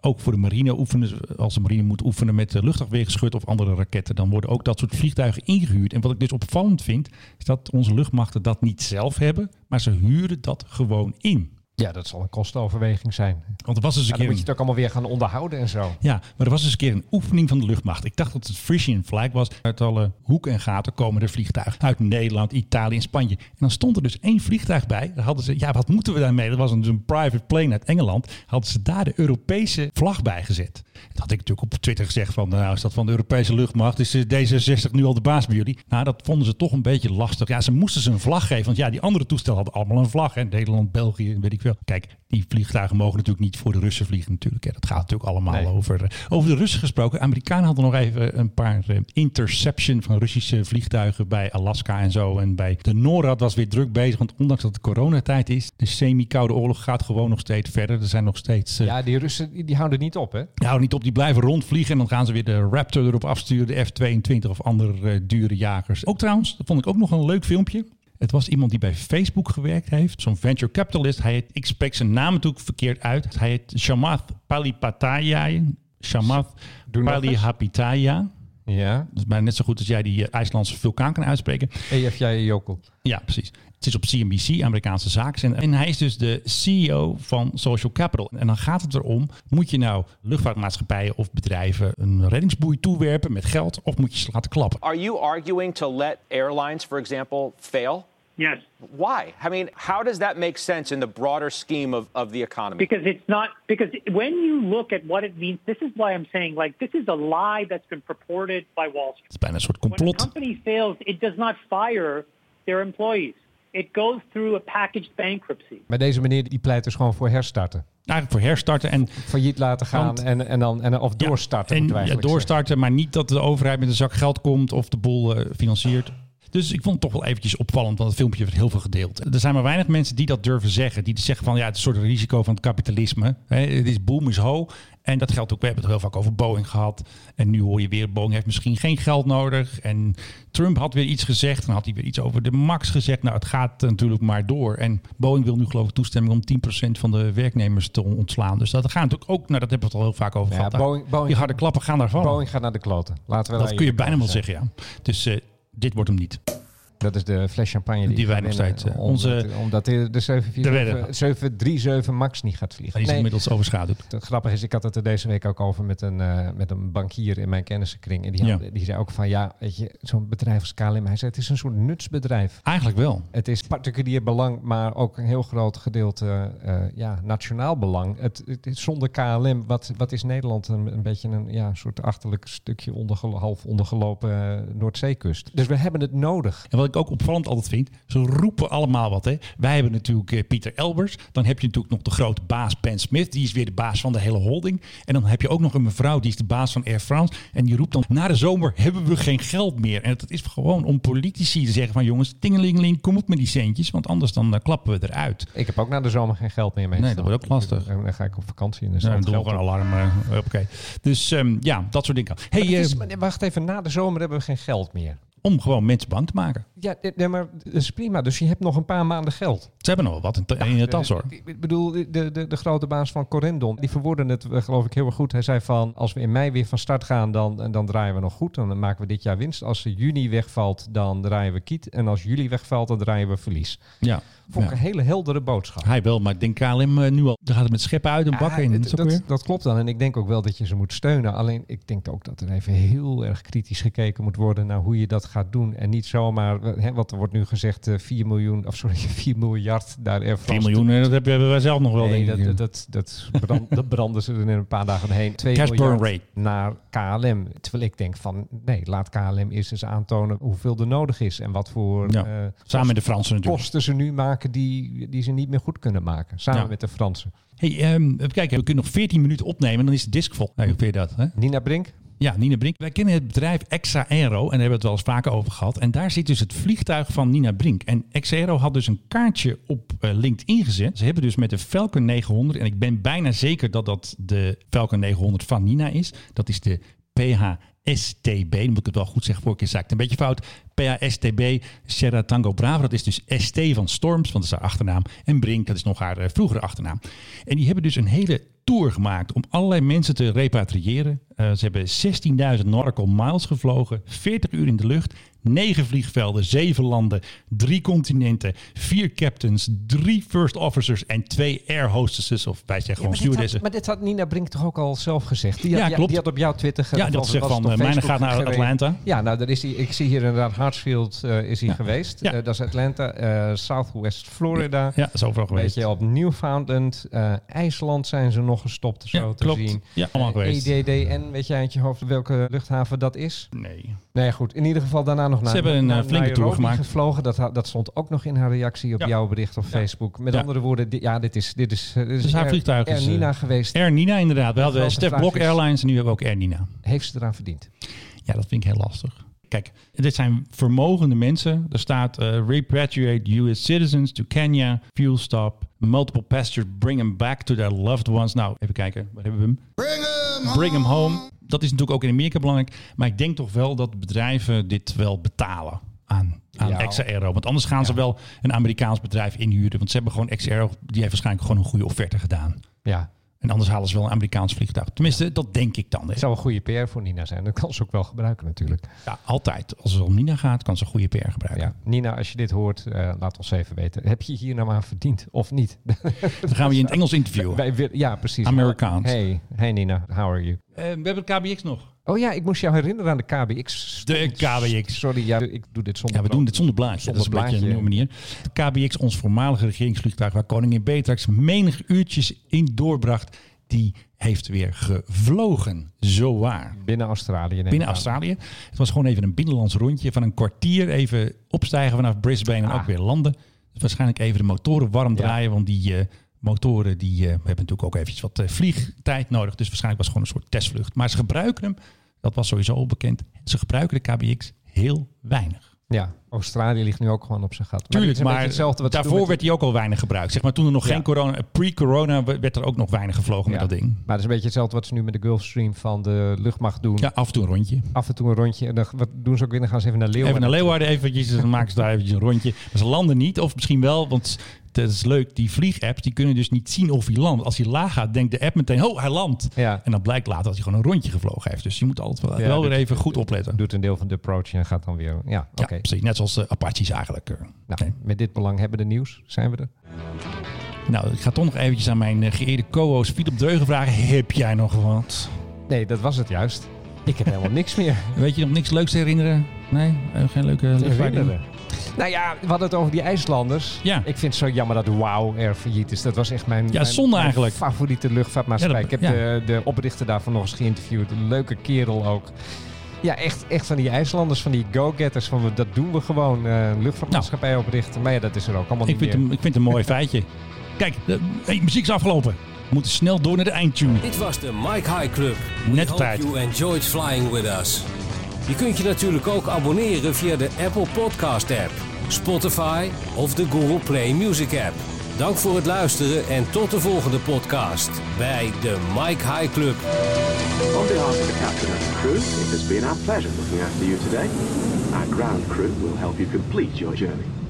ook voor de marine oefenen, als de marine moet oefenen met luchtafweergeschut of andere raketten, dan worden ook dat soort vliegtuigen ingehuurd. En wat ik dus opvallend vind, is dat onze luchtmachten dat niet zelf hebben, maar ze huren dat gewoon in. Ja, dat zal een kostenoverweging zijn. Want er was eens een Ja, dan keer moet je het ook allemaal weer gaan onderhouden en zo. ja, maar er was eens een keer een oefening van de luchtmacht. Ik dacht dat het Frisian flag was. Uit alle hoeken en gaten komen er vliegtuigen. Uit Nederland, Italië en Spanje. En dan stond er dus één vliegtuig bij. Daar hadden ze, ja, wat moeten we daarmee? Dat was een, dus een private plane uit Engeland. Hadden ze daar de Europese vlag bij gezet. Dat had ik natuurlijk op Twitter gezegd van, nou is dat van de Europese luchtmacht? Is eh, D66 nu al de baas bij jullie? Nou, dat vonden ze toch een beetje lastig. Ja, ze moesten ze een vlag geven. Want ja, die andere toestellen hadden allemaal een vlag. Hè? Nederland, België, weet ik veel. Kijk, die vliegtuigen mogen natuurlijk niet voor de Russen vliegen natuurlijk. Hè. Dat gaat natuurlijk allemaal Nee. over, eh, over de Russen gesproken. Amerikanen hadden nog even een paar eh, interception van Russische vliegtuigen bij Alaska en zo. En bij de NORAD was weer druk bezig. Want ondanks dat het coronatijd is, de semi-koude oorlog gaat gewoon nog steeds verder. Er zijn nog steeds... eh, Ja, die Russen die, die houden niet op, hè? die houden niet op, die blijven rondvliegen. En dan gaan ze weer de Raptor erop afsturen, de F-22 of andere dure jagers. Ook trouwens, dat vond ik ook nog een leuk filmpje. Het was iemand die bij Facebook gewerkt heeft. Zo'n venture capitalist. Hij heet, ik spreek zijn naam natuurlijk verkeerd uit. Hij heet Shamath Palipataya. Shamath. Palihapitaya. Ja. Dat is bijna net zo goed als jij die eh, IJslandse vulkaan kan uitspreken. EFJ Jokel. Ja, precies. Het is op CNBC, Amerikaanse zaken. En hij is dus de CEO van Social Capital. En dan gaat het erom, moet je nou luchtvaartmaatschappijen of bedrijven een reddingsboei toewerpen met geld of moet je ze laten klappen? Are you arguing to let airlines, for example, fail? Yes. Why? I mean, how does that make sense in the broader scheme of, of the economy? Because it's not because when you look at what it means, this is why I'm saying like this is a lie that's been purported by Wall Street. Het is bijna een soort When a complot. company fails, it does not fire their employees. It goes through a packaged bankruptcy. Maar deze meneer die pleit dus gewoon voor herstarten. Eigenlijk voor herstarten en Failliet laten gaan Want- en, en dan, en, of doorstarten. En moeten we ja, doorstarten, maar niet dat de overheid met een zak geld komt of de boel eh, financiert. Dus ik vond het toch wel eventjes opvallend, want het filmpje werd heel veel gedeeld. Er zijn maar weinig mensen die dat durven zeggen. Die zeggen van ja, het is een soort risico van het kapitalisme. Het is boom is ho. En dat geldt ook, we hebben het heel vaak over Boeing gehad. En nu hoor je weer, Boeing heeft misschien geen geld nodig. En Trump had weer iets gezegd. Dan had hij weer iets over de max gezegd. Nou, het gaat natuurlijk maar door. En Boeing wil nu geloof ik toestemming om 10% van de werknemers te ontslaan. Dus dat gaat natuurlijk ook, nou dat hebben we het al heel vaak over Ja, gehad. Boeing- Boeing- die harde klappen gaan daarvan. Boeing gaat naar de kloten. Laten we Dat kun je bijna wel zeggen, ja. Dus eh, dit wordt hem niet. Dat is de fles champagne die, Die wij nog steeds, eh, onze- omdat de, de De redder. 747 737 Max niet gaat vliegen. Die is inmiddels overschaduwd. Het grappige is, ik had het er deze week ook over met een, eh, met een bankier in mijn kennissenkring. En die, had- Ja. die zei ook van, ja, weet je, zo'n bedrijf als KLM, hij zei, het is een soort nutsbedrijf. Eigenlijk wel. Het is particulier belang, maar ook een heel groot gedeelte eh, ja, nationaal belang. Het, het zonder KLM, wat, wat is Nederland een, een beetje een ja, soort achterlijk stukje ondergelo- half ondergelopen Noordzeekust. Dus we hebben het nodig. En wat ik ook opvallend altijd vind, ze roepen allemaal wat. Hè. Wij hebben natuurlijk eh, Pieter Elbers. Dan heb je natuurlijk nog de grote baas Ben Smith. Die is weer de baas van de hele holding. En dan heb je ook nog een mevrouw, die is de baas van Air France. En die roept dan, na de zomer hebben we geen geld meer. En het is gewoon om politici te zeggen van jongens, tingelingeling, kom op met die centjes. Want anders dan eh, klappen we eruit. Ik heb ook na de zomer geen geld meer mee. Nee, dat wordt ook lastig. Dan, dan ga ik op vakantie en staat dan een alarm. eh, Oké. Dus ehm, ja, dat soort dingen. Hey, is- wacht even, na de zomer hebben we geen geld meer. Om gewoon mensen bang te maken. Ja, nee, maar dat is prima. Dus je hebt nog een paar maanden geld. Ze hebben nog wel wat in, in de tas hoor. Ik bedoel, de, de, de grote baas van Corendon, die verwoordde het eh, geloof ik heel erg goed. Hij zei van, als we in mei weer van start gaan, dan, dan draaien we nog goed. Dan maken we dit jaar winst. Als juni wegvalt, dan draaien we kiet. En als juli wegvalt, dan draaien we verlies. Ja. Vond ik Ja. een hele heldere boodschap. Hij wel, maar ik denk KLM eh, nu al. Dan gaat het met scheppen uit en bakken in. Ja, Dat dat, klopt dan. En ik denk ook wel dat je ze moet steunen. Alleen ik denk ook dat er even heel erg kritisch gekeken moet worden naar hoe je dat gaat doen. En niet zomaar, hè, wat er wordt nu gezegd, eh, 4 miljoen, of sorry, 4 miljard daar Air 4 France miljoen, eh, dat hebben wij zelf nog wel, Nee, denk dat, dat, dat, brand, dat branden ze er in een paar dagen heen. 2 Cash burn miljard rate. naar KLM. Terwijl ik denk van, nee, laat KLM eerst eens aantonen hoeveel er nodig is. En wat voor Ja, eh, samen met de Fransen natuurlijk. kosten ze nu maken die, die ze niet meer goed kunnen maken. Samen Ja. met de Fransen. Hey, ehm, even kijken, we kunnen nog 14 minuten opnemen en dan is de disc vol. Nee, hoe vind je dat? Hè? Nina Brink? Ja, Nina Brink. Wij kennen het bedrijf Exa Aero en daar hebben we het wel eens vaker over gehad. En daar zit dus het vliegtuig van Nina Brink. En Exa Aero had dus een kaartje op eh, LinkedIn gezet. Ze hebben dus met de Falcon 900, en ik ben bijna zeker dat dat de Falcon 900 van Nina is. Dat is de PHSTB, dan moet ik het wel goed zeggen, zei ik het een beetje fout. PHSTB Sierra Tango Bravo, dat is dus ST van Storms, want dat is haar achternaam. En Brink, dat is nog haar eh, vroegere achternaam. En die hebben dus een hele tour gemaakt om allerlei mensen te repatriëren. Eh, ze hebben 16.000 nautical miles gevlogen, 40 uur in de lucht, 9 vliegvelden, 7 landen, 3 continenten, 4 captains, 3 first officers en 2 air hostesses, of wij zeggen gewoon stewardessen. maar dit had Nina Brink toch ook al zelf gezegd? Die had, ja, klopt. Die had op jouw Twitter Ja, dat zegt van, eh, mijne Facebook gaat naar. Atlanta. Ja, nou, daar is hij, ik zie hier inderdaad Hartsfield eh, is hij geweest. Dat is Atlanta. Southwest Florida. Ja, dat is overal geweest. Beetje op Newfoundland. IJsland zijn ze nog gestopt, zo Ja, te klopt. zien. Ja, allemaal geweest. EDDN, weet jij uit je hoofd welke luchthaven dat is? Nee. Nee, goed. In ieder geval daarna nog naar, hebben een, naar eh, flinke tour Nairobi gemaakt. gevlogen. Dat, dat stond ook nog in haar reactie op Ja. jouw bericht op Facebook. Met andere woorden, ja, dit is, dit is, eh, dit is, Dus haar vliegtuig is Air eh, Nina geweest. Air Nina inderdaad. We hadden Stef Blok is- Airlines en nu hebben we ook Air Nina. Heeft ze eraan verdiend? Ja, dat vind ik heel lastig. Kijk, dit zijn vermogende mensen. Er staat eh, repatriate US citizens to Kenya, fuel stop, multiple passengers, bring them back to their loved ones. Nou, even kijken, waar hebben we hem? Bring them home. Dat is natuurlijk ook in Amerika belangrijk. Maar ik denk toch wel dat bedrijven dit wel betalen aan, aan Ja. Want anders gaan ze wel een Amerikaans bedrijf inhuren. Want ze hebben gewoon Aero, die heeft waarschijnlijk gewoon een goede offerte gedaan. Ja. En anders halen ze wel een Amerikaans vliegtuig. Tenminste, dat denk ik dan. Het zou een goede PR voor Nina zijn. Dat kan ze ook wel gebruiken natuurlijk. Ja, altijd. Als het om Nina gaat, kan ze goede PR gebruiken. Ja. Nina, als je dit hoort, eh, laat ons even weten. Heb je hier nou maar verdiend of niet? Dan gaan we je in het Engels interviewen. Wij ja, precies. Amerikaans. Hey, hey Nina, how are you? Eh, we hebben het KBX nog. Oh ja, ik moest jou herinneren aan de KBX. De KBX. Sorry, ja, ik doe dit zonder Ja, we doen dit zonder blaadje. Zonder dat is een beetje een blaadje. nieuwe manier. De KBX, ons voormalige regeringsvliegtuig, waar koningin Beatrix menig uurtjes in doorbracht, die heeft weer gevlogen. Zo waar. Binnen Australië. Binnen. Australië. Het was gewoon even een binnenlands rondje van een kwartier. Even opstijgen vanaf Brisbane en Ah. ook weer landen. Dus waarschijnlijk even de motoren warm Ja. draaien. Want die eh, motoren die, eh, hebben natuurlijk ook eventjes wat eh, vliegtijd nodig. Dus waarschijnlijk was het gewoon een soort testvlucht. Maar ze gebruiken hem, dat was sowieso al bekend. Ze gebruiken de KBX heel weinig. Ja, Australië ligt nu ook gewoon op zijn gat. Tuurlijk, maar hetzelfde wat daarvoor werd hij ook al weinig gebruikt. Zeg maar toen er nog Ja. geen corona, pre-corona werd er ook nog weinig gevlogen Ja. met dat ding. Maar dat is een beetje hetzelfde wat ze nu met de Gulfstream van de luchtmacht doen. Ja, af en toe een rondje. Af en toe een rondje. En dan wat doen ze ook weer? Dan gaan ze even naar Leeuwarden. Even naar Leeuwarden eventjes, dan maken ze daar eventjes een rondje. Maar ze landen niet, of misschien wel, want dat is leuk. Die vliegapps, die kunnen dus niet zien of hij landt. Als hij laag gaat, denkt de app meteen, oh, hij landt. Ja. En dan blijkt later dat hij gewoon een rondje gevlogen heeft. Dus je moet altijd wel, Ja, wel weer even goed opletten. Doet een deel van de approach en gaat dan weer... Ja, oké. Precies. Net zoals de Apaches eigenlijk. eh. Nou, met dit belang hebben we de nieuws. Zijn we er? Nou, ik ga toch nog eventjes aan mijn eh, geëerde co-host Philip Dreugen vragen. Heb jij nog wat? Nee, dat was het juist. Ik heb helemaal niks meer. Weet je nog niks leuks te herinneren? Nee? Eh, Geen leuke herinneren. Nou ja, we hadden het over die IJslanders. Ja. Ik vind het zo jammer dat Wow Air failliet is. Dat was echt mijn, mijn- zonde mijn eigenlijk. favoriete luchtvaartmaatschappij. Ja, ik heb de, de oprichter daarvan nog eens geïnterviewd. Een leuke kerel ook. Ja, echt, echt van die IJslanders, van die go-getters. Van, we- dat doen we gewoon. eh, een luchtvaartmaatschappij oprichten. Maar ja, dat is er ook allemaal Ik niet vind, meer. ik vind het een mooi feitje. Kijk, de hey, muziek is afgelopen. We moeten snel door naar de eindtune. Dit was de Mike High Club. We Net op hope tijd. you enjoyed flying with us. Je kunt je natuurlijk ook abonneren via de Apple Podcast app, Spotify of de Google Play Music app. Dank voor het luisteren en tot de volgende podcast bij de Mike High Club. On behalf of the captain and the crew, it has been our pleasure looking after you today. Our ground crew will help you complete your journey.